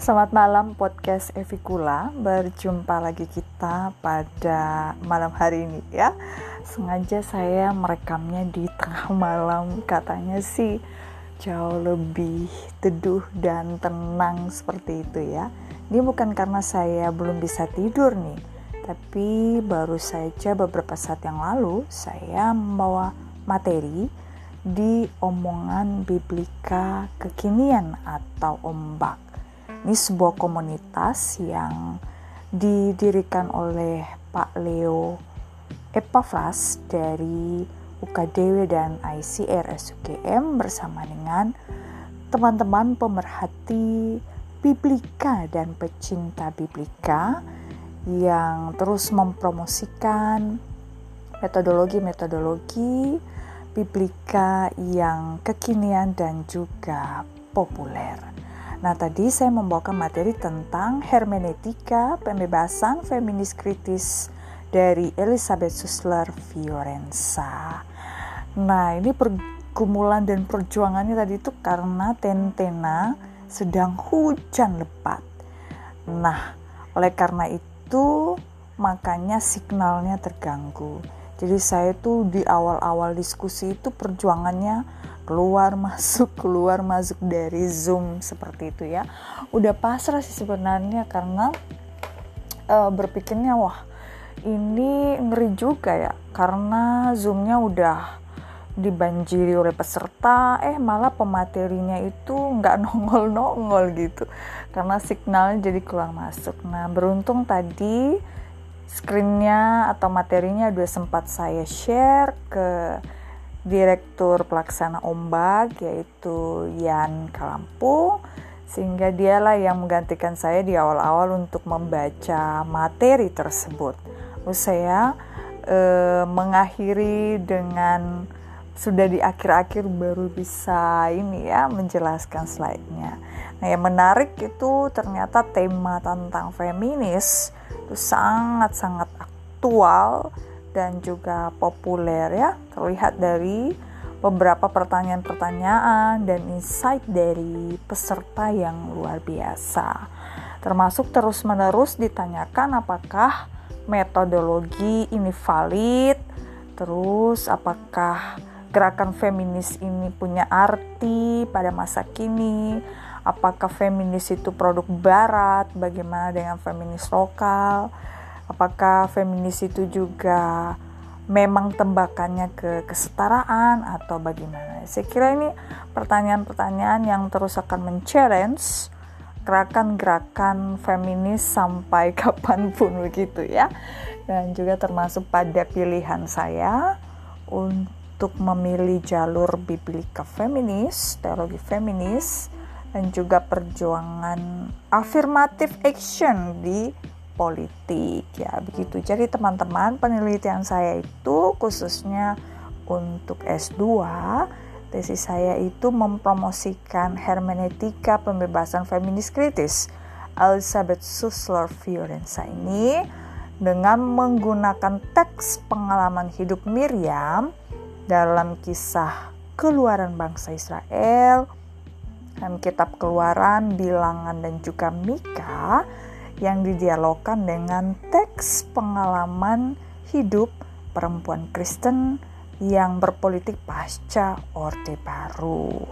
Selamat malam podcast Evikula. Berjumpa lagi kita pada malam hari ini ya. Sengaja saya merekamnya di tengah malam. Katanya sih jauh lebih teduh dan tenang seperti itu ya. Ini bukan karena saya belum bisa tidur nih Tapi baru saja beberapa saat yang lalu Saya membawa materi di omongan biblika kekinian atau ombak. Ini sebuah komunitas yang didirikan oleh Pak Leo Epafras dari UKDW dan ICR SUGM bersama dengan teman-teman pemerhati biblika dan pecinta biblika yang terus mempromosikan metodologi-metodologi biblika yang kekinian dan juga populer. Nah, tadi saya membawakan materi tentang hermeneutika pembebasan feminis kritis dari Elizabeth Susler Fiorenza. Nah, ini pergumulan dan perjuangannya tadi itu karena Tentena sedang hujan lebat. Nah, oleh karena itu makanya signalnya terganggu. Jadi saya tuh di awal-awal diskusi itu perjuangannya keluar masuk keluar masuk dari Zoom. Seperti itu ya. Udah pasrah sih sebenarnya karena uh, berpikirnya wah ini ngeri juga ya. Karena Zoomnya udah dibanjiri oleh peserta eh malah pematerinya itu nggak nongol-nongol gitu. Karena signalnya jadi keluar masuk. Nah beruntung tadi screennya atau materinya sudah sempat saya share ke direktur pelaksana ombak yaitu Yan Kalampung sehingga dialah yang menggantikan saya di awal-awal untuk membaca materi tersebut. Lalu saya eh, mengakhiri dengan sudah di akhir-akhir baru bisa ini ya menjelaskan slide-nya. Nah, yang menarik itu ternyata tema tentang feminis itu sangat-sangat aktual dan juga populer ya. Terlihat dari beberapa pertanyaan-pertanyaan dan insight dari peserta yang luar biasa. Termasuk terus-menerus ditanyakan apakah metodologi ini valid terus apakah gerakan feminis ini punya arti pada masa kini apakah feminis itu produk barat, bagaimana dengan feminis lokal, apakah feminis itu juga memang tembakannya ke kesetaraan atau bagaimana. Saya kira ini pertanyaan-pertanyaan yang terus akan men-challenge gerakan-gerakan feminis sampai kapan pun begitu ya. Dan juga termasuk pada pilihan saya untuk memilih jalur biblika feminis, teologi feminis, dan juga perjuangan afirmatif action di politik ya begitu. Jadi teman-teman penelitian saya itu khususnya untuk S2 tesis saya itu mempromosikan hermeneutika pembebasan feminis kritis Elizabeth Susler Fiorenza ini dengan menggunakan teks pengalaman hidup Miriam dalam kisah keluaran bangsa Israel dan kitab keluaran, bilangan dan juga Mika yang didialogkan dengan teks pengalaman hidup perempuan Kristen yang berpolitik pasca Orde Baru.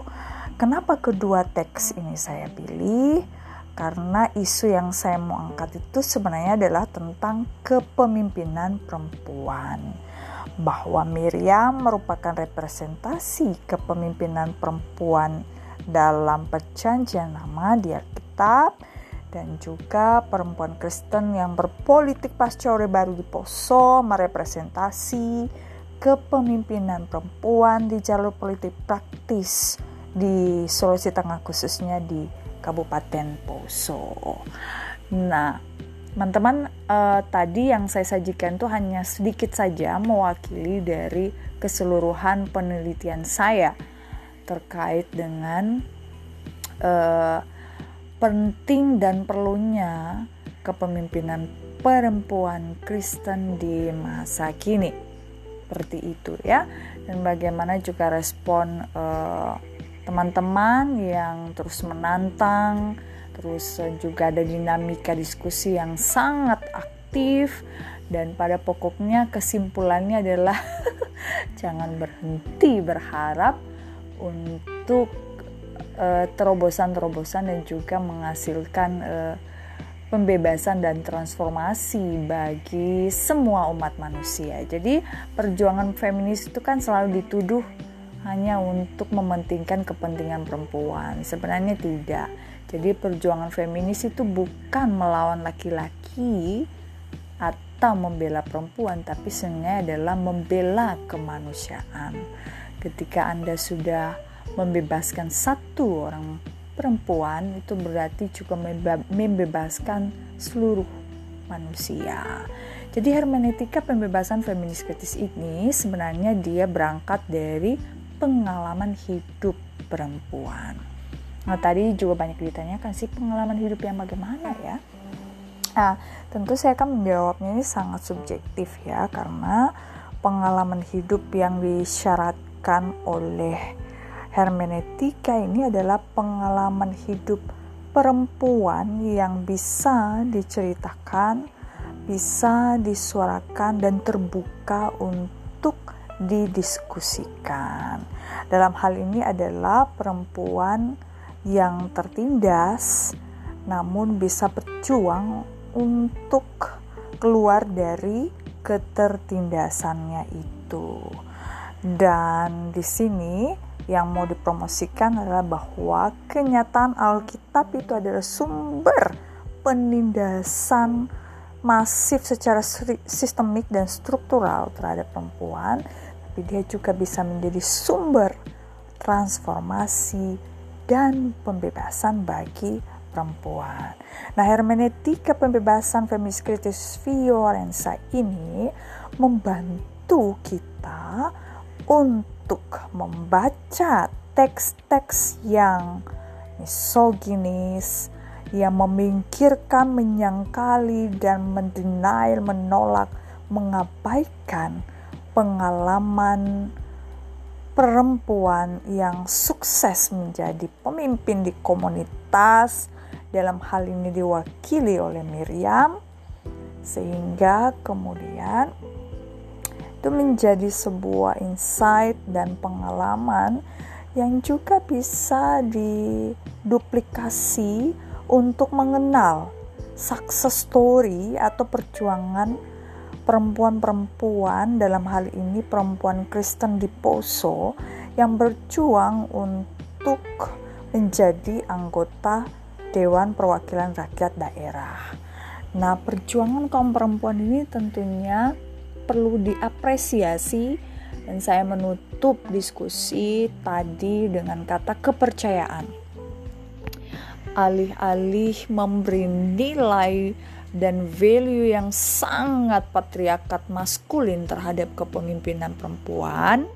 Kenapa kedua teks ini saya pilih? Karena isu yang saya mau angkat itu sebenarnya adalah tentang kepemimpinan perempuan. Bahwa Miriam merupakan representasi kepemimpinan perempuan dalam perjanjian lama di Alkitab dan juga perempuan Kristen yang berpolitik pasca Orde Baru di Poso merepresentasi kepemimpinan perempuan di jalur politik praktis di Sulawesi Tengah khususnya di Kabupaten Poso. Nah, teman-teman eh, tadi yang saya sajikan itu hanya sedikit saja mewakili dari keseluruhan penelitian saya terkait dengan uh, penting dan perlunya kepemimpinan perempuan Kristen di masa kini. Seperti itu ya. Dan bagaimana juga respon eh, teman-teman yang terus menantang, terus juga ada dinamika diskusi yang sangat aktif dan pada pokoknya kesimpulannya adalah jangan berhenti berharap untuk terobosan-terobosan dan juga menghasilkan uh, pembebasan dan transformasi bagi semua umat manusia. Jadi, perjuangan feminis itu kan selalu dituduh hanya untuk mementingkan kepentingan perempuan. Sebenarnya tidak. Jadi, perjuangan feminis itu bukan melawan laki-laki atau membela perempuan, tapi sebenarnya adalah membela kemanusiaan. Ketika Anda sudah membebaskan satu orang perempuan itu berarti juga membebaskan seluruh manusia. Jadi hermeneutika pembebasan feminis kritis ini sebenarnya dia berangkat dari pengalaman hidup perempuan. Nah tadi juga banyak ditanyakan sih pengalaman hidup yang bagaimana ya. Nah tentu saya akan menjawabnya ini sangat subjektif ya karena pengalaman hidup yang disyaratkan oleh hermeneutika ini adalah pengalaman hidup perempuan yang bisa diceritakan, bisa disuarakan dan terbuka untuk didiskusikan. Dalam hal ini adalah perempuan yang tertindas namun bisa berjuang untuk keluar dari ketertindasannya itu. Dan di sini yang mau dipromosikan adalah bahwa kenyataan Alkitab itu adalah sumber penindasan masif secara sistemik dan struktural terhadap perempuan, tapi dia juga bisa menjadi sumber transformasi dan pembebasan bagi perempuan. Nah, hermeneutika pembebasan feminis kritis Fiorenza ini membantu kita untuk membaca teks-teks yang misoginis, yang memingkirkan, menyangkali, dan mendenial, menolak, mengabaikan pengalaman perempuan yang sukses menjadi pemimpin di komunitas, dalam hal ini diwakili oleh Miriam, sehingga kemudian itu menjadi sebuah insight dan pengalaman yang juga bisa diduplikasi untuk mengenal success story atau perjuangan perempuan-perempuan dalam hal ini perempuan Kristen di Poso yang berjuang untuk menjadi anggota Dewan Perwakilan Rakyat Daerah. Nah, perjuangan kaum perempuan ini tentunya perlu diapresiasi dan saya menutup diskusi tadi dengan kata kepercayaan. Alih-alih memberi nilai dan value yang sangat patriarkat maskulin terhadap kepemimpinan perempuan,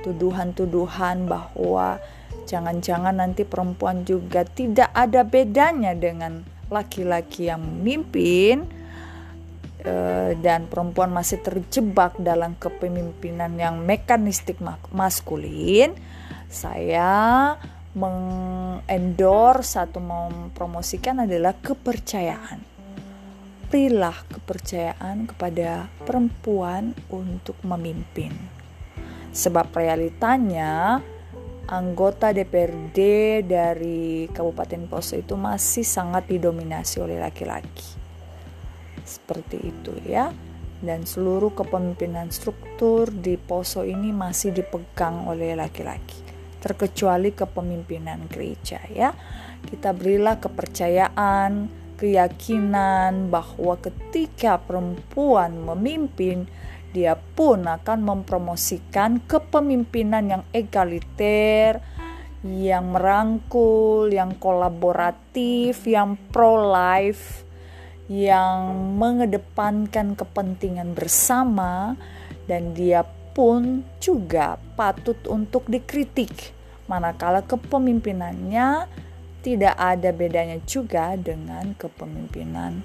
tuduhan-tuduhan bahwa jangan-jangan nanti perempuan juga tidak ada bedanya dengan laki-laki yang memimpin, dan perempuan masih terjebak dalam kepemimpinan yang mekanistik maskulin, saya mengendorse atau mempromosikan adalah kepercayaan. Berilah kepercayaan kepada perempuan untuk memimpin. Sebab realitanya anggota DPRD dari Kabupaten Poso itu masih sangat didominasi oleh laki-laki seperti itu ya. Dan seluruh kepemimpinan struktur di Poso ini masih dipegang oleh laki-laki terkecuali kepemimpinan gereja ya. Kita berilah kepercayaan keyakinan bahwa ketika perempuan memimpin dia pun akan mempromosikan kepemimpinan yang egaliter, yang merangkul, yang kolaboratif, yang pro-life, yang mengedepankan kepentingan bersama dan dia pun juga patut untuk dikritik manakala kepemimpinannya tidak ada bedanya juga dengan kepemimpinan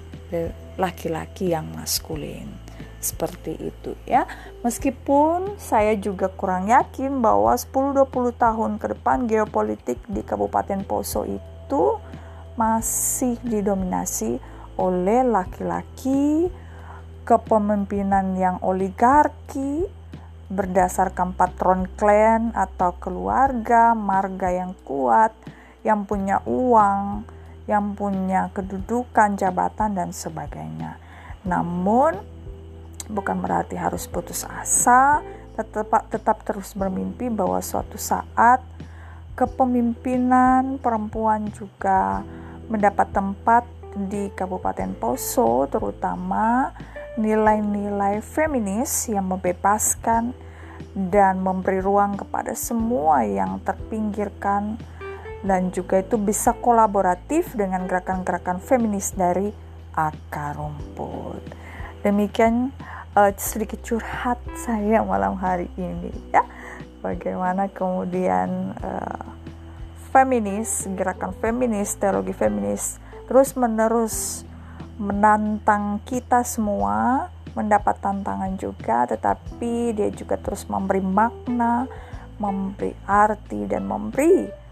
laki-laki yang maskulin. Seperti itu ya. Meskipun saya juga kurang yakin bahwa 10-20 tahun ke depan geopolitik di Kabupaten Poso itu masih didominasi oleh laki-laki, kepemimpinan yang oligarki berdasarkan patron klan atau keluarga, marga yang kuat, yang punya uang, yang punya kedudukan, jabatan, dan sebagainya. Namun, bukan berarti harus putus asa, tetap, tetap terus bermimpi bahwa suatu saat kepemimpinan perempuan juga mendapat tempat di Kabupaten Poso, terutama nilai-nilai feminis yang membebaskan dan memberi ruang kepada semua yang terpinggirkan dan juga itu bisa kolaboratif dengan gerakan-gerakan feminis dari akar rumput. Demikian uh, sedikit curhat saya malam hari ini ya. Bagaimana kemudian uh, feminis, gerakan feminis, teologi feminis terus menerus menantang kita semua mendapat tantangan juga tetapi dia juga terus memberi makna memberi arti dan memberi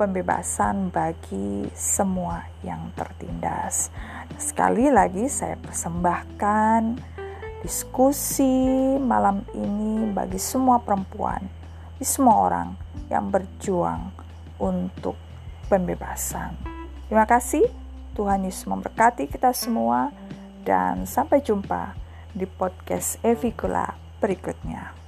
pembebasan bagi semua yang tertindas. Sekali lagi saya persembahkan diskusi malam ini bagi semua perempuan di semua orang yang berjuang untuk pembebasan. Terima kasih Tuhan Yesus memberkati kita semua dan sampai jumpa di podcast Evikula berikutnya.